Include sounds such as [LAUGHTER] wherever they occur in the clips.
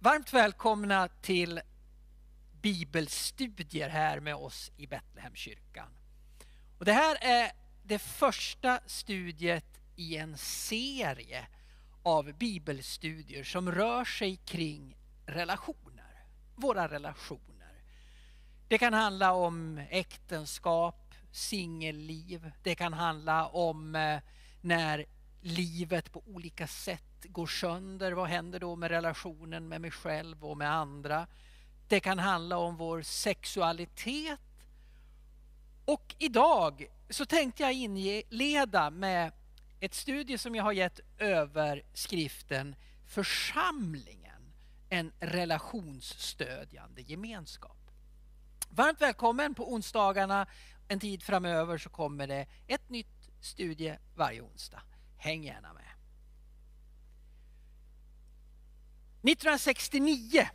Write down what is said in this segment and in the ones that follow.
Varmt välkomna till bibelstudier här med oss i Betlehemskyrkan. Och det här är det första studiet i en serie av bibelstudier som rör sig kring relationer, våra relationer. Det kan handla om äktenskap, singelliv, det kan handla om eh, när livet på olika sätt går sönder. Vad händer då med relationen med mig själv och med andra? Det kan handla om vår sexualitet. Och idag så tänkte jag inleda med ett studie som jag har gett över skriften Församlingen, en relationsstödjande gemenskap. Varmt välkommen på onsdagarna. En tid framöver så kommer det ett nytt studie varje onsdag. Häng gärna med. 1969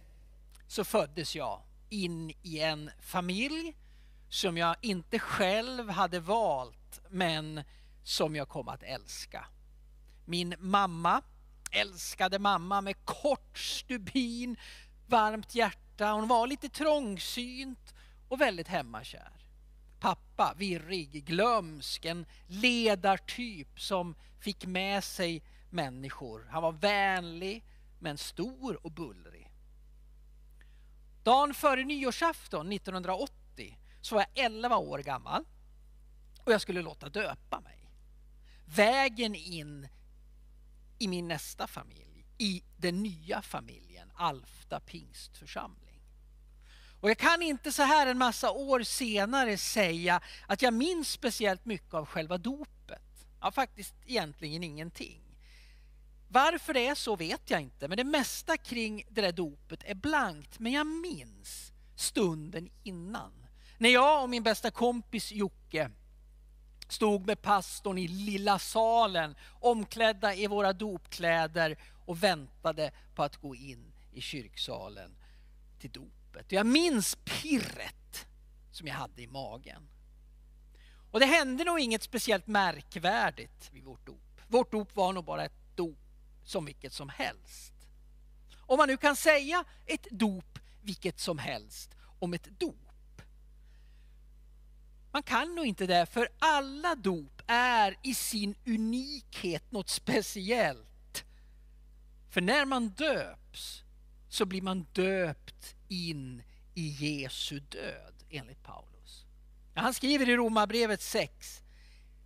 så föddes jag in i en familj som jag inte själv hade valt men som jag kom att älska. Min mamma, älskade mamma med kort stubin, varmt hjärta. Hon var lite trångsynt och väldigt hemmakär. Pappa, virrig, glömsk, en ledartyp som fick med sig människor. Han var vänlig men stor och bullrig. Dagen före nyårsafton 1980 så var jag 11 år gammal och jag skulle låta döpa mig. Vägen in i min nästa familj, i den nya familjen Alfta pingstförsamling. Och jag kan inte så här en massa år senare säga att jag minns speciellt mycket av själva dopet. Ja, faktiskt egentligen ingenting. Varför det är så vet jag inte, men det mesta kring det där dopet är blankt. Men jag minns stunden innan. När jag och min bästa kompis Jocke stod med pastorn i lilla salen, omklädda i våra dopkläder och väntade på att gå in i kyrksalen till dopet. Jag minns pirret som jag hade i magen. Och det hände nog inget speciellt märkvärdigt vid vårt dop. Vårt dop var nog bara ett dop som vilket som helst. Om man nu kan säga ett dop vilket som helst om ett dop. Man kan nog inte det för alla dop är i sin unikhet något speciellt. För när man döps så blir man döpt in i Jesu död enligt Paulus. Han skriver i Romarbrevet 6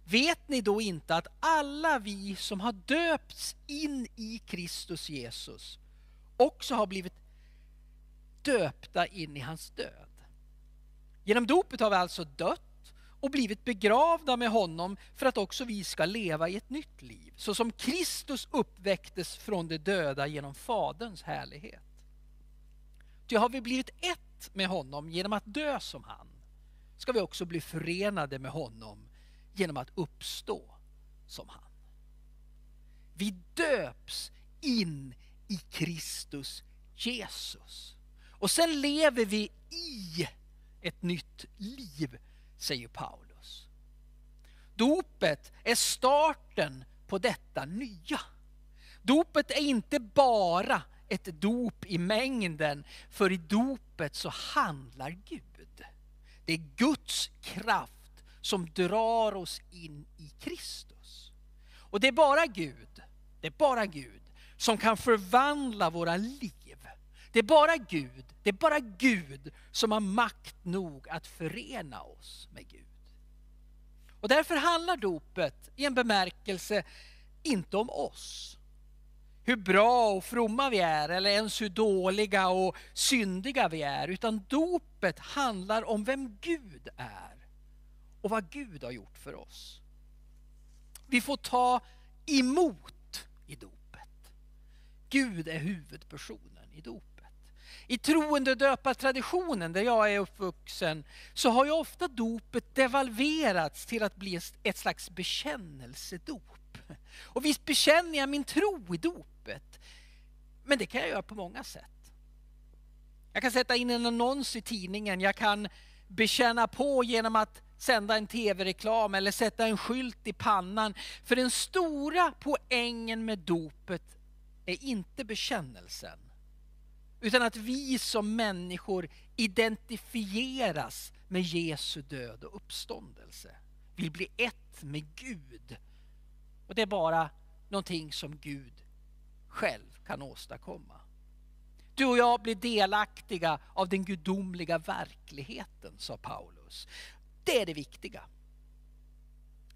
Vet ni då inte att alla vi som har döpts in i Kristus Jesus också har blivit döpta in i hans död? Genom dopet har vi alltså dött och blivit begravda med honom för att också vi ska leva i ett nytt liv. Så som Kristus uppväcktes från de döda genom Faderns härlighet. Ty har vi blivit ett med honom genom att dö som han, ska vi också bli förenade med honom genom att uppstå som han. Vi döps in i Kristus Jesus. Och sen lever vi i ett nytt liv, säger Paulus. Dopet är starten på detta nya. Dopet är inte bara ett dop i mängden, för i dopet så handlar Gud. Det är Guds kraft som drar oss in i Kristus. Och det är bara Gud, det är bara Gud som kan förvandla våra liv. Det är bara Gud, det är bara Gud som har makt nog att förena oss med Gud. Och därför handlar dopet i en bemärkelse inte om oss. Hur bra och fromma vi är eller ens hur dåliga och syndiga vi är. Utan dopet handlar om vem Gud är och vad Gud har gjort för oss. Vi får ta emot i dopet. Gud är huvudpersonen i dopet. I troende döpartraditionen där jag är uppvuxen så har ju ofta dopet devalverats till att bli ett slags bekännelsedop. Och visst bekänner jag min tro i dopet. Men det kan jag göra på många sätt. Jag kan sätta in en annons i tidningen, jag kan bekänna på genom att sända en tv-reklam eller sätta en skylt i pannan. För den stora poängen med dopet är inte bekännelsen. Utan att vi som människor identifieras med Jesu död och uppståndelse. Vill bli ett med Gud. Och det är bara någonting som Gud själv kan åstadkomma. Du och jag blir delaktiga av den gudomliga verkligheten, sa Paulus. Det är det viktiga.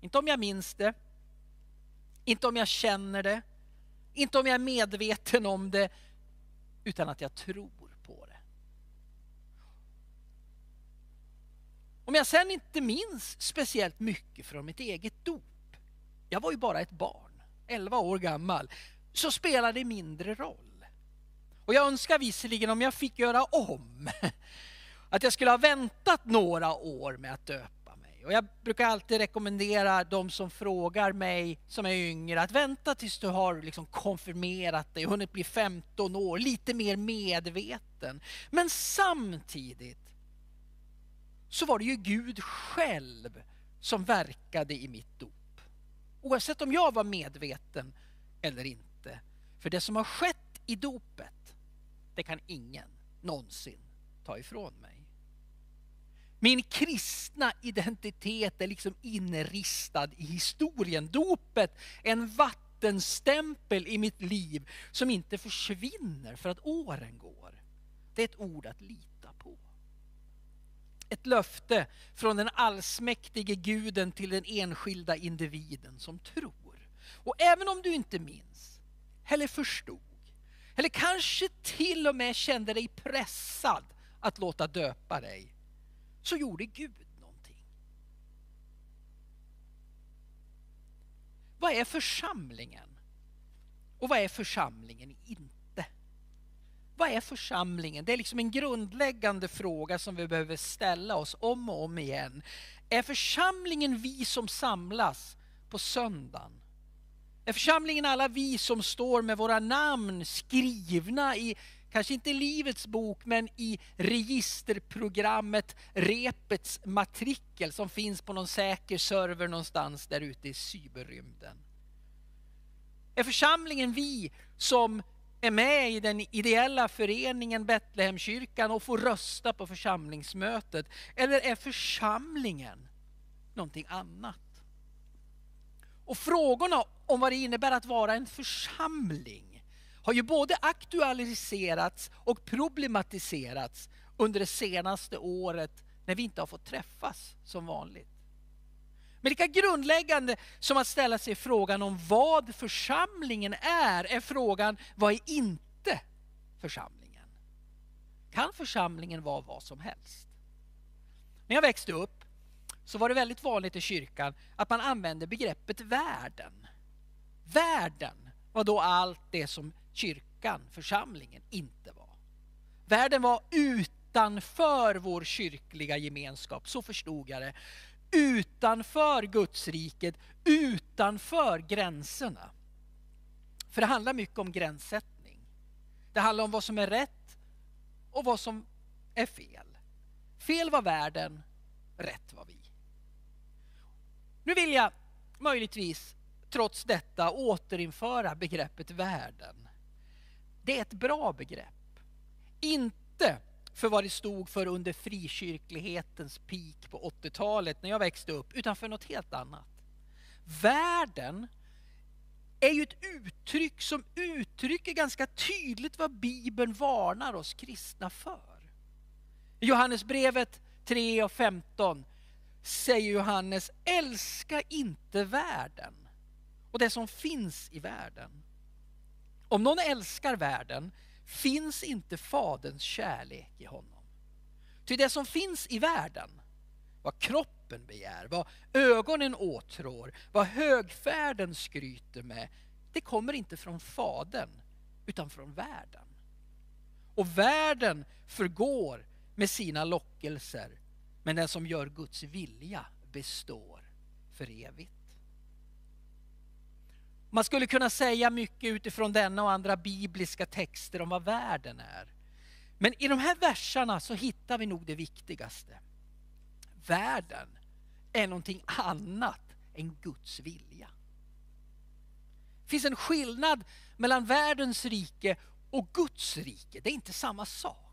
Inte om jag minns det, inte om jag känner det, inte om jag är medveten om det, utan att jag tror på det. Om jag sen inte minns speciellt mycket från mitt eget dop, jag var ju bara ett barn, 11 år gammal, så spelar det mindre roll. Och jag önskar visserligen om jag fick göra om, [LAUGHS] att jag skulle ha väntat några år med att döpa mig. Och jag brukar alltid rekommendera de som frågar mig som är yngre att vänta tills du har liksom konfirmerat dig, hunnit bli 15 år, lite mer medveten. Men samtidigt så var det ju Gud själv som verkade i mitt dop. Oavsett om jag var medveten eller inte. För det som har skett i dopet, det kan ingen någonsin ta ifrån mig. Min kristna identitet är liksom inristad i historien. Dopet är en vattenstämpel i mitt liv som inte försvinner för att åren går. Det är ett ord att lita på. Ett löfte från den allsmäktige guden till den enskilda individen som tror. Och även om du inte minns, eller förstod, eller kanske till och med kände dig pressad att låta döpa dig, så gjorde Gud någonting. Vad är församlingen? Och vad är församlingen inte? Vad är församlingen? Det är liksom en grundläggande fråga som vi behöver ställa oss om och om igen. Är församlingen vi som samlas på söndagen? Är församlingen alla vi som står med våra namn skrivna i kanske inte i Livets bok, men i registerprogrammet Repets matrikel som finns på någon säker server någonstans där ute i cyberrymden. Är församlingen vi som är med i den ideella föreningen Betlehemkyrkan och får rösta på församlingsmötet? Eller är församlingen någonting annat? Och frågorna om vad det innebär att vara en församling har ju både aktualiserats och problematiserats under det senaste året när vi inte har fått träffas som vanligt. Men lika grundläggande som att ställa sig frågan om vad församlingen är, är frågan vad är inte församlingen? Kan församlingen vara vad som helst? När jag växte upp så var det väldigt vanligt i kyrkan att man använde begreppet världen. Världen var då allt det som kyrkan, församlingen, inte var. Världen var utanför vår kyrkliga gemenskap, så förstod jag det. Utanför Gudsriket, utanför gränserna. För det handlar mycket om gränssättning. Det handlar om vad som är rätt och vad som är fel. Fel var världen, rätt var vi. Nu vill jag möjligtvis trots detta återinföra begreppet världen det är ett bra begrepp. Inte för vad det stod för under frikyrklighetens peak på 80-talet när jag växte upp, utan för något helt annat. Världen är ju ett uttryck som uttrycker ganska tydligt vad Bibeln varnar oss kristna för. I Johannesbrevet 3 och 15 säger Johannes, älska inte världen och det som finns i världen. Om någon älskar världen finns inte Faderns kärlek i honom. Ty det som finns i världen, vad kroppen begär, vad ögonen åtrår, vad högfärden skryter med, det kommer inte från Fadern utan från världen. Och världen förgår med sina lockelser, men den som gör Guds vilja består för evigt. Man skulle kunna säga mycket utifrån denna och andra bibliska texter om vad världen är. Men i de här verserna så hittar vi nog det viktigaste. Världen är någonting annat än Guds vilja. Det finns en skillnad mellan världens rike och Guds rike, det är inte samma sak.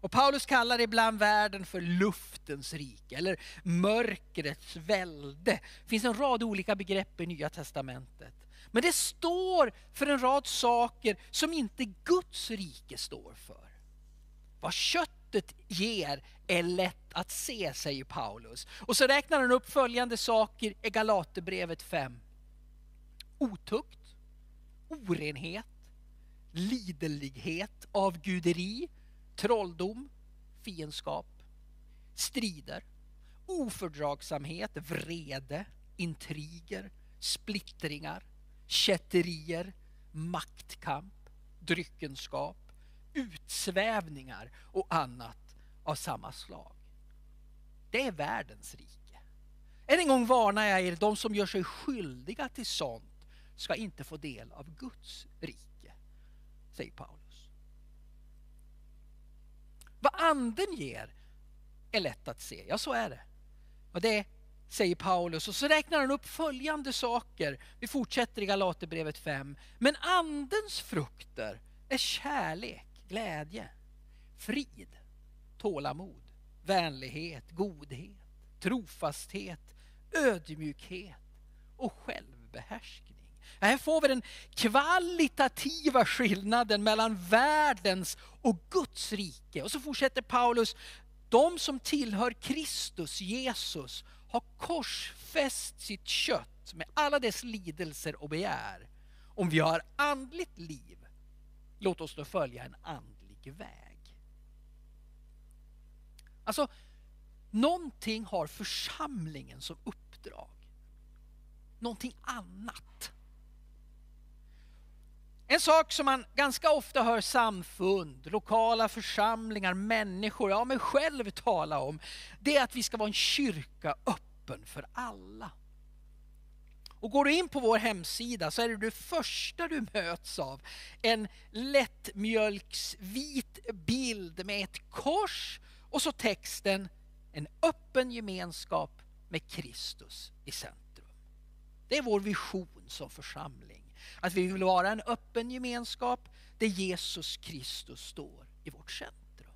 Och Paulus kallar ibland världen för luftens rike eller mörkrets välde. Det finns en rad olika begrepp i Nya Testamentet. Men det står för en rad saker som inte Guds rike står för. Vad köttet ger är lätt att se, säger Paulus. Och så räknar han upp följande saker i Galaterbrevet 5. Otukt, orenhet, liderlighet, avguderi, trolldom, fiendskap, strider, ofördragsamhet, vrede, intriger, splittringar, kätterier, maktkamp, dryckenskap, utsvävningar och annat av samma slag. Det är världens rike. Än en gång varnar jag er, de som gör sig skyldiga till sånt ska inte få del av Guds rike, säger Paulus. Vad anden ger är lätt att se, ja så är det. Och det säger Paulus. Och så räknar han upp följande saker. Vi fortsätter i Galaterbrevet 5. Men andens frukter är kärlek, glädje, frid, tålamod, vänlighet, godhet, trofasthet, ödmjukhet och självbehärskning. Här får vi den kvalitativa skillnaden mellan världens och Guds rike. Och så fortsätter Paulus, de som tillhör Kristus, Jesus, har korsfäst sitt kött med alla dess lidelser och begär. Om vi har andligt liv, låt oss då följa en andlig väg. Alltså, någonting har församlingen som uppdrag. Någonting annat. En sak som man ganska ofta hör samfund, lokala församlingar, människor, ja mig själv tala om, det är att vi ska vara en kyrka öppen för alla. Och går du in på vår hemsida så är det det första du möts av en lättmjölksvit bild med ett kors och så texten en öppen gemenskap med Kristus i centrum. Det är vår vision som församling. Att vi vill vara en öppen gemenskap där Jesus Kristus står i vårt centrum.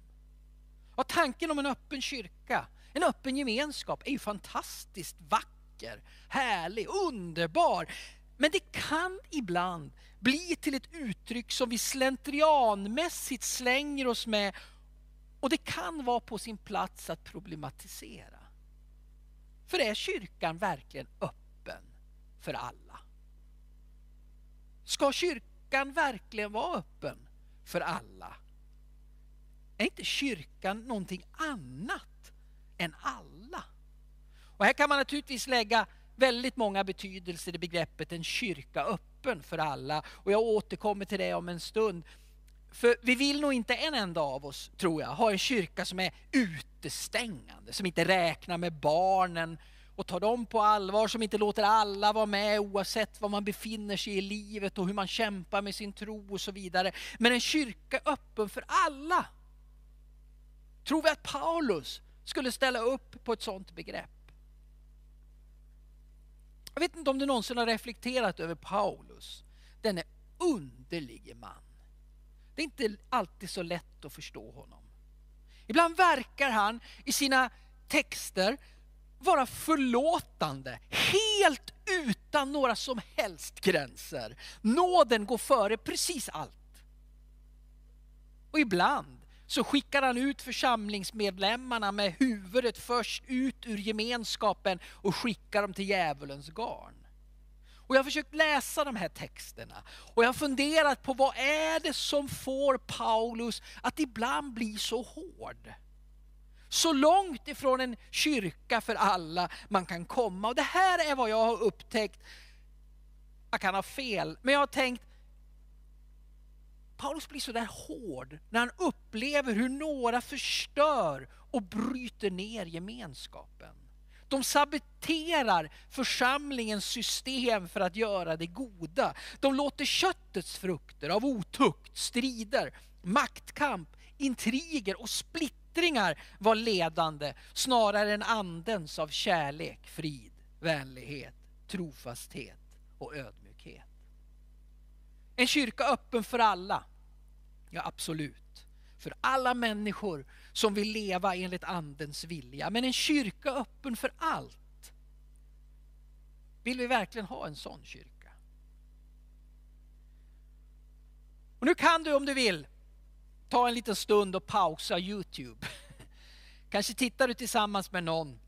Och tanken om en öppen kyrka, en öppen gemenskap är ju fantastiskt vacker, härlig, underbar. Men det kan ibland bli till ett uttryck som vi slentrianmässigt slänger oss med och det kan vara på sin plats att problematisera. För är kyrkan verkligen öppen för alla? Ska kyrkan verkligen vara öppen för alla? Är inte kyrkan någonting annat än alla? Och här kan man naturligtvis lägga väldigt många betydelser i begreppet en kyrka öppen för alla. Och jag återkommer till det om en stund. För vi vill nog inte en enda av oss, tror jag, ha en kyrka som är utestängande, som inte räknar med barnen, och tar dem på allvar, som inte låter alla vara med oavsett var man befinner sig i livet och hur man kämpar med sin tro och så vidare. Men en kyrka öppen för alla. Tror vi att Paulus skulle ställa upp på ett sådant begrepp? Jag vet inte om du någonsin har reflekterat över Paulus, denne underlige man. Det är inte alltid så lätt att förstå honom. Ibland verkar han i sina texter vara förlåtande, helt utan några som helst gränser. Nåden går före precis allt. Och ibland så skickar han ut församlingsmedlemmarna med huvudet först ut ur gemenskapen och skickar dem till djävulens garn. Och jag har försökt läsa de här texterna och jag har funderat på vad är det som får Paulus att ibland bli så hård? Så långt ifrån en kyrka för alla man kan komma. Och det här är vad jag har upptäckt. Jag kan ha fel, men jag har tänkt Paulus blir så där hård när han upplever hur några förstör och bryter ner gemenskapen. De saboterar församlingens system för att göra det goda. De låter köttets frukter av otukt, strider, maktkamp, intriger och splittring yttringar var ledande snarare än andens av kärlek, frid, vänlighet, trofasthet och ödmjukhet. En kyrka öppen för alla. Ja, absolut. För alla människor som vill leva enligt Andens vilja. Men en kyrka öppen för allt. Vill vi verkligen ha en sån kyrka? Och nu kan du om du vill ta en liten stund och pausa Youtube. [LAUGHS] Kanske tittar du tillsammans med någon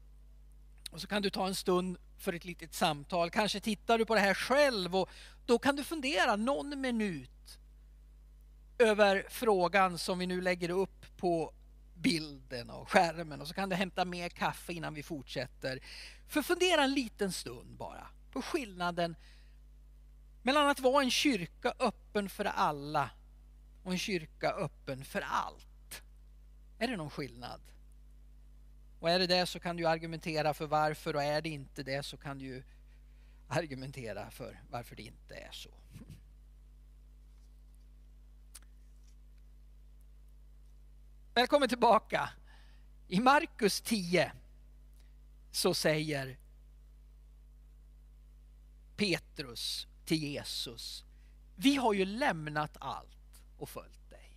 och så kan du ta en stund för ett litet samtal. Kanske tittar du på det här själv och då kan du fundera någon minut över frågan som vi nu lägger upp på bilden och skärmen och så kan du hämta mer kaffe innan vi fortsätter. För fundera en liten stund bara på skillnaden mellan att vara en kyrka öppen för alla och en kyrka öppen för allt. Är det någon skillnad? Och är det det så kan du argumentera för varför och är det inte det så kan du argumentera för varför det inte är så. Välkommen tillbaka. I Markus 10 så säger Petrus till Jesus, vi har ju lämnat allt och följt dig.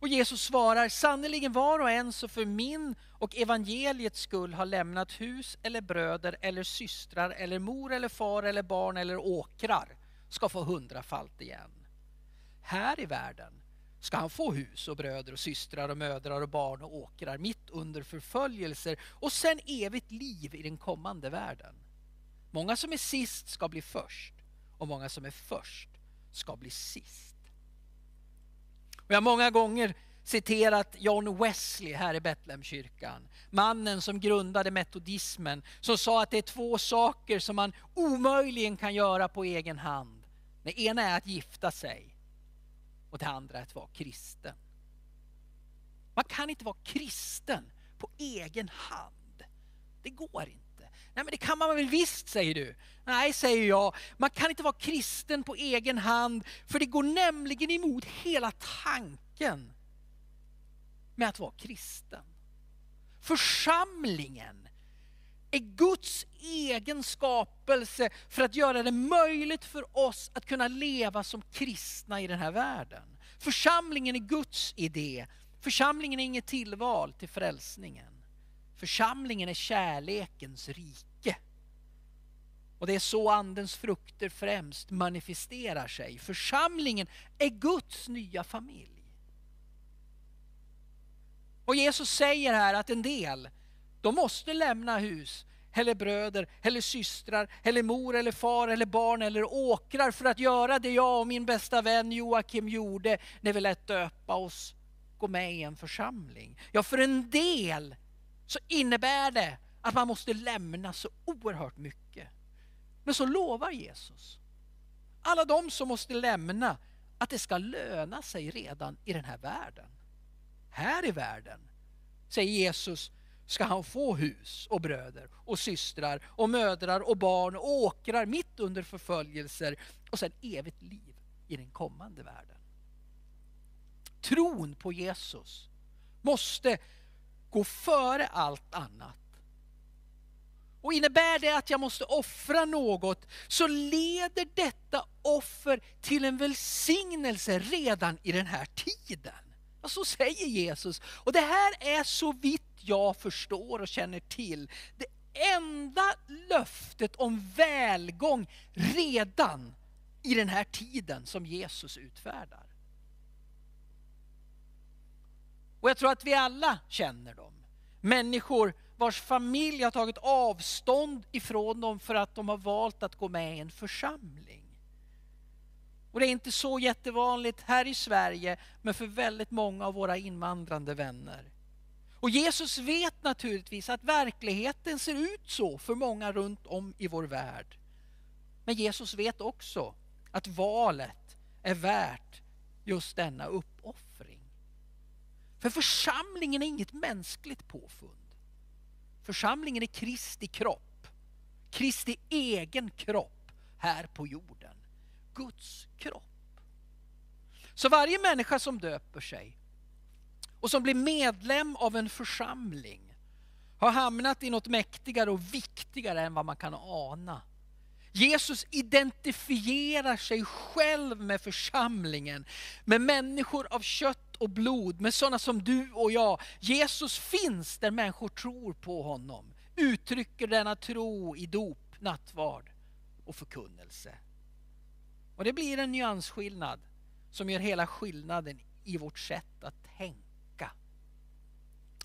Och Jesus svarar, sannerligen var och en som för min och evangeliets skull har lämnat hus eller bröder eller systrar eller mor eller far eller barn eller åkrar ska få hundrafalt igen. Här i världen ska han få hus och bröder och systrar och mödrar och barn och åkrar mitt under förföljelser och sen evigt liv i den kommande världen. Många som är sist ska bli först och många som är först ska bli sist. Och jag har många gånger citerat John Wesley här i Betlehemkyrkan. Mannen som grundade metodismen, som sa att det är två saker som man omöjligen kan göra på egen hand. Det ena är att gifta sig och det andra är att vara kristen. Man kan inte vara kristen på egen hand. Det går inte. Nej men det kan man väl visst säger du. Nej säger jag, man kan inte vara kristen på egen hand för det går nämligen emot hela tanken med att vara kristen. Församlingen är Guds egen skapelse för att göra det möjligt för oss att kunna leva som kristna i den här världen. Församlingen är Guds idé. Församlingen är inget tillval till frälsningen. Församlingen är kärlekens rike. Och det är så andens frukter främst manifesterar sig. Församlingen är Guds nya familj. Och Jesus säger här att en del, de måste lämna hus, eller bröder, eller systrar, eller mor, eller far, eller barn, eller åkrar för att göra det jag och min bästa vän Joakim gjorde när vi lät döpa oss, gå med i en församling. Ja, för en del så innebär det att man måste lämna så oerhört mycket. Men så lovar Jesus alla de som måste lämna att det ska löna sig redan i den här världen. Här i världen, säger Jesus, ska han få hus och bröder och systrar och mödrar och barn och åkrar mitt under förföljelser och sen evigt liv i den kommande världen. Tron på Jesus måste gå före allt annat. Och innebär det att jag måste offra något så leder detta offer till en välsignelse redan i den här tiden. Ja, så säger Jesus. Och det här är så vitt jag förstår och känner till det enda löftet om välgång redan i den här tiden som Jesus utfärdar. Och jag tror att vi alla känner dem. Människor vars familj har tagit avstånd ifrån dem för att de har valt att gå med i en församling. Och det är inte så jättevanligt här i Sverige, men för väldigt många av våra invandrande vänner. Och Jesus vet naturligtvis att verkligheten ser ut så för många runt om i vår värld. Men Jesus vet också att valet är värt just denna uppoffring. För församlingen är inget mänskligt påfund. Församlingen är Kristi kropp. Kristi egen kropp här på jorden. Guds kropp. Så varje människa som döper sig och som blir medlem av en församling har hamnat i något mäktigare och viktigare än vad man kan ana. Jesus identifierar sig själv med församlingen, med människor av kött och blod, med sådana som du och jag. Jesus finns där människor tror på honom, uttrycker denna tro i dop, nattvard och förkunnelse. Och det blir en nyansskillnad som gör hela skillnaden i vårt sätt att tänka.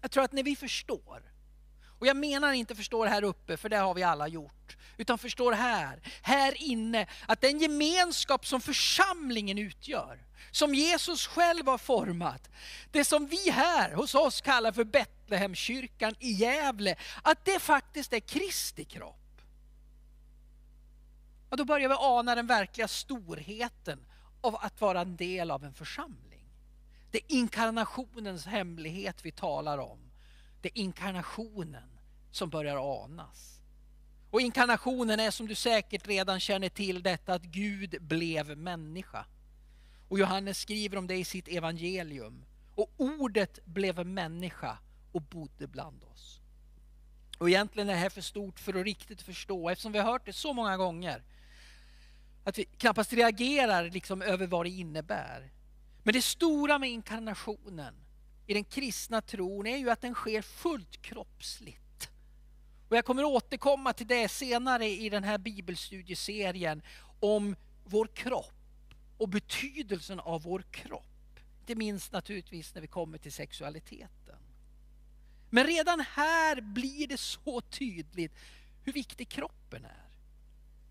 Jag tror att när vi förstår och jag menar inte förstår här uppe, för det har vi alla gjort. Utan förstår här, här inne, att den gemenskap som församlingen utgör, som Jesus själv har format, det som vi här hos oss kallar för Betlehemkyrkan i Gävle, att det faktiskt är Kristi kropp. Och då börjar vi ana den verkliga storheten av att vara en del av en församling. Det är inkarnationens hemlighet vi talar om. Det är inkarnationen som börjar anas. Och inkarnationen är som du säkert redan känner till detta att Gud blev människa. Och Johannes skriver om det i sitt evangelium. Och ordet blev människa och bodde bland oss. Och egentligen är det här för stort för att riktigt förstå eftersom vi har hört det så många gånger. Att vi knappast reagerar liksom över vad det innebär. Men det stora med inkarnationen i den kristna tron är ju att den sker fullt kroppsligt. Och jag kommer återkomma till det senare i den här bibelstudieserien om vår kropp och betydelsen av vår kropp. Inte minst naturligtvis när vi kommer till sexualiteten. Men redan här blir det så tydligt hur viktig kroppen är.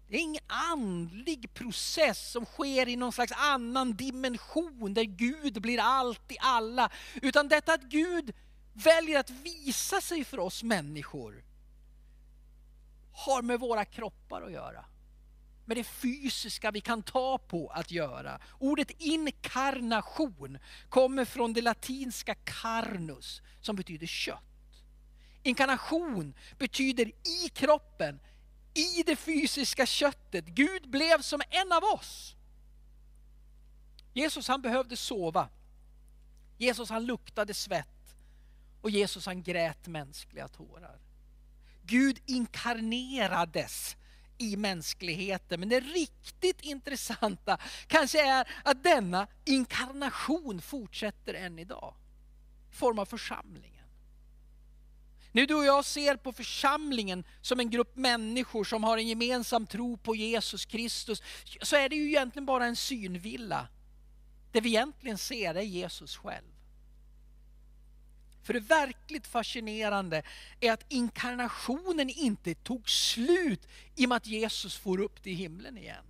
Det är ingen andlig process som sker i någon slags annan dimension där Gud blir allt i alla. Utan detta att Gud väljer att visa sig för oss människor har med våra kroppar att göra. Med det fysiska vi kan ta på att göra. Ordet inkarnation kommer från det latinska carnus som betyder kött. Inkarnation betyder i kroppen, i det fysiska köttet. Gud blev som en av oss. Jesus han behövde sova. Jesus han luktade svett. Och Jesus han grät mänskliga tårar. Gud inkarnerades i mänskligheten. Men det riktigt intressanta kanske är att denna inkarnation fortsätter än idag. I form av församlingen. Nu du och jag ser på församlingen som en grupp människor som har en gemensam tro på Jesus Kristus, så är det ju egentligen bara en synvilla. Det vi egentligen ser är Jesus själv. För det verkligt fascinerande är att inkarnationen inte tog slut i och med att Jesus for upp till himlen igen.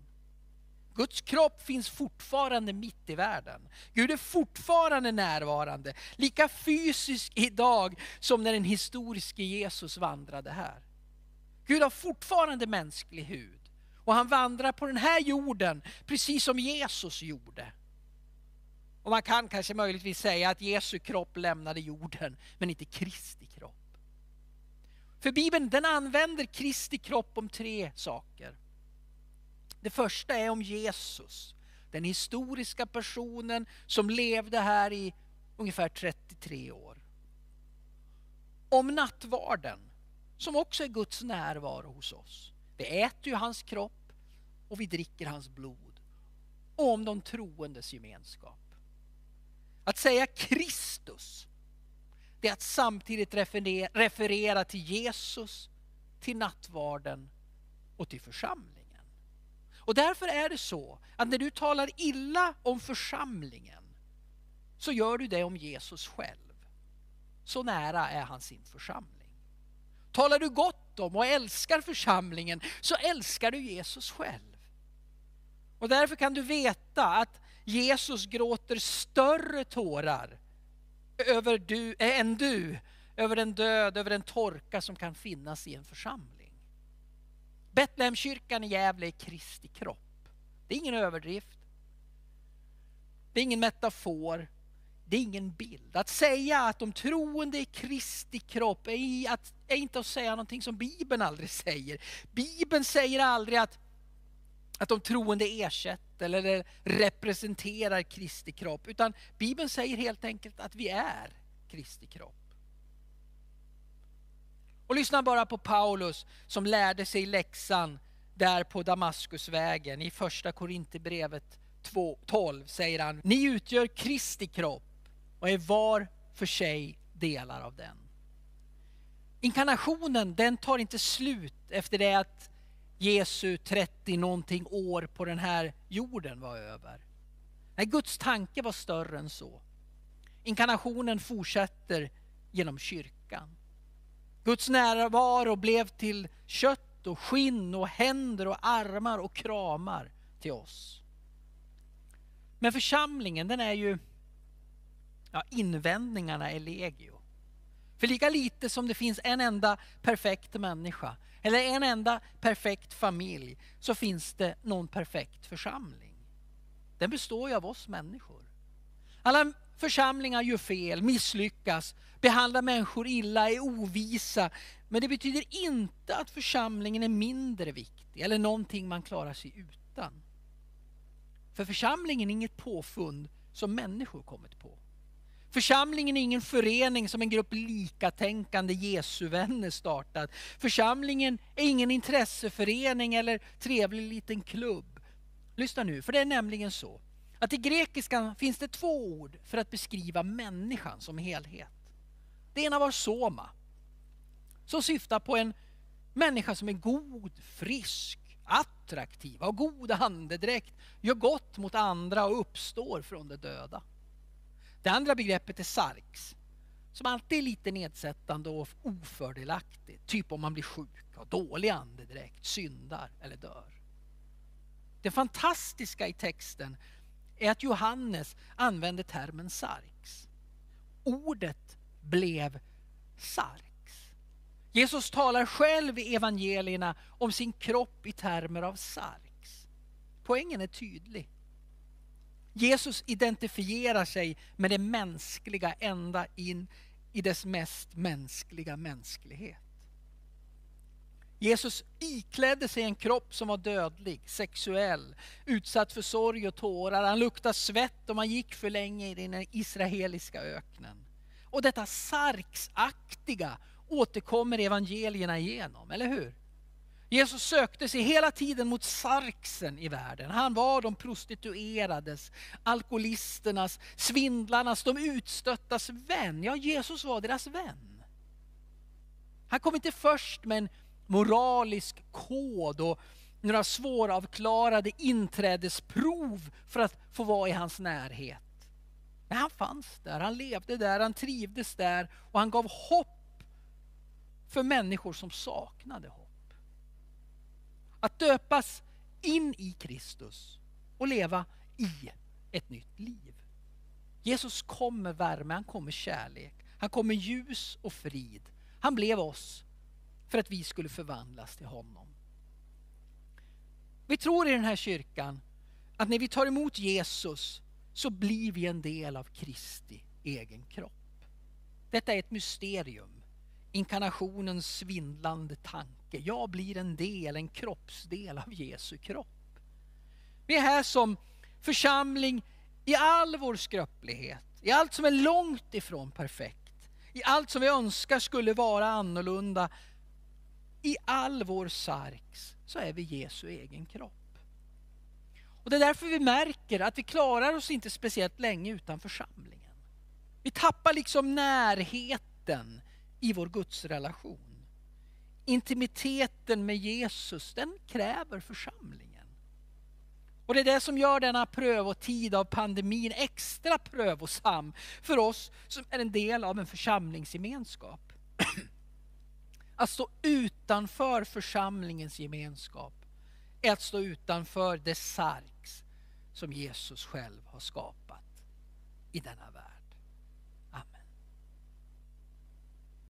Guds kropp finns fortfarande mitt i världen. Gud är fortfarande närvarande, lika fysisk idag som när den historiske Jesus vandrade här. Gud har fortfarande mänsklig hud och han vandrar på den här jorden precis som Jesus gjorde. Och man kan kanske möjligtvis säga att Jesu kropp lämnade jorden, men inte Kristi kropp. För Bibeln den använder Kristi kropp om tre saker. Det första är om Jesus, den historiska personen som levde här i ungefär 33 år. Om nattvarden, som också är Guds närvaro hos oss. Vi äter ju hans kropp och vi dricker hans blod. Och om de troendes gemenskap. Att säga Kristus, det är att samtidigt referera till Jesus, till nattvarden och till församlingen. Och därför är det så att när du talar illa om församlingen så gör du det om Jesus själv. Så nära är han sin församling. Talar du gott om och älskar församlingen så älskar du Jesus själv. Och därför kan du veta att Jesus gråter större tårar över du, äh, än du över den död, över den torka som kan finnas i en församling. Betlehemskyrkan i Gävle är Kristi kropp. Det är ingen överdrift. Det är ingen metafor. Det är ingen bild. Att säga att de troende är Kristi kropp är, att, är inte att säga någonting som Bibeln aldrig säger. Bibeln säger aldrig att att de troende ersätter eller representerar Kristi kropp. Utan Bibeln säger helt enkelt att vi är Kristi kropp. Och lyssna bara på Paulus som lärde sig läxan där på Damaskusvägen i första Korinthierbrevet 12 säger han, ni utgör Kristi kropp och är var för sig delar av den. Inkarnationen den tar inte slut efter det att Jesu 30 någonting år på den här jorden var över. Nej, Guds tanke var större än så. Inkarnationen fortsätter genom kyrkan. Guds närvaro blev till kött och skinn och händer och armar och kramar till oss. Men församlingen den är ju, ja invändningarna är legio. För lika lite som det finns en enda perfekt människa eller en enda perfekt familj så finns det någon perfekt församling. Den består ju av oss människor. Alla församlingar gör fel, misslyckas, behandlar människor illa, är ovisa. Men det betyder inte att församlingen är mindre viktig eller någonting man klarar sig utan. För församlingen är inget påfund som människor kommit på. Församlingen är ingen förening som en grupp likatänkande Jesuvänner startat. Församlingen är ingen intresseförening eller trevlig liten klubb. Lyssna nu, för det är nämligen så att i grekiskan finns det två ord för att beskriva människan som helhet. Det ena var soma, som syftar på en människa som är god, frisk, attraktiv, har god andedräkt, gör gott mot andra och uppstår från de döda. Det andra begreppet är sarx, som alltid är lite nedsättande och ofördelaktigt. Typ om man blir sjuk, har dålig andedräkt, syndar eller dör. Det fantastiska i texten är att Johannes använder termen sarx. Ordet blev sarx. Jesus talar själv i evangelierna om sin kropp i termer av sarx. Poängen är tydlig. Jesus identifierar sig med det mänskliga ända in i dess mest mänskliga mänsklighet. Jesus iklädde sig en kropp som var dödlig, sexuell, utsatt för sorg och tårar. Han luktade svett och man gick för länge i den israeliska öknen. Och detta sarksaktiga återkommer evangelierna igenom, eller hur? Jesus sökte sig hela tiden mot sarxen i världen. Han var de prostituerades, alkoholisternas, svindlarnas, de utstöttas vän. Ja, Jesus var deras vän. Han kom inte först med en moralisk kod och några svåravklarade inträdesprov för att få vara i hans närhet. Men han fanns där, han levde där, han trivdes där och han gav hopp för människor som saknade hopp. Att döpas in i Kristus och leva i ett nytt liv. Jesus kom med värme, han kom med kärlek, han kom med ljus och frid. Han blev oss för att vi skulle förvandlas till honom. Vi tror i den här kyrkan att när vi tar emot Jesus så blir vi en del av Kristi egen kropp. Detta är ett mysterium, inkarnationens svindlande tanke. Jag blir en del, en kroppsdel av Jesu kropp. Vi är här som församling i all vår skröplighet, i allt som är långt ifrån perfekt, i allt som vi önskar skulle vara annorlunda i all vår sarx så är vi Jesu egen kropp. Och Det är därför vi märker att vi klarar oss inte speciellt länge utan församlingen. Vi tappar liksom närheten i vår gudsrelation. Intimiteten med Jesus, den kräver församlingen. Och det är det som gör denna prövotid av pandemin extra prövosam för oss som är en del av en församlingsgemenskap. [CLEARS THROAT] Att stå utanför församlingens gemenskap är att stå utanför det sarx som Jesus själv har skapat i denna värld.